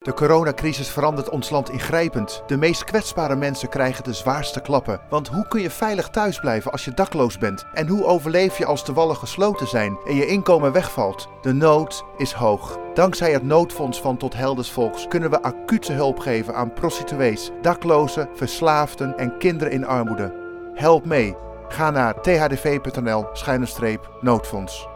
De coronacrisis verandert ons land ingrijpend. De meest kwetsbare mensen krijgen de zwaarste klappen. Want hoe kun je veilig thuis blijven als je dakloos bent? En hoe overleef je als de wallen gesloten zijn en je inkomen wegvalt? De nood is hoog. Dankzij het noodfonds van Tot Helders Volks kunnen we acute hulp geven aan prostituees, daklozen, verslaafden en kinderen in armoede. Help mee. Ga naar thdv.nl-noodfonds.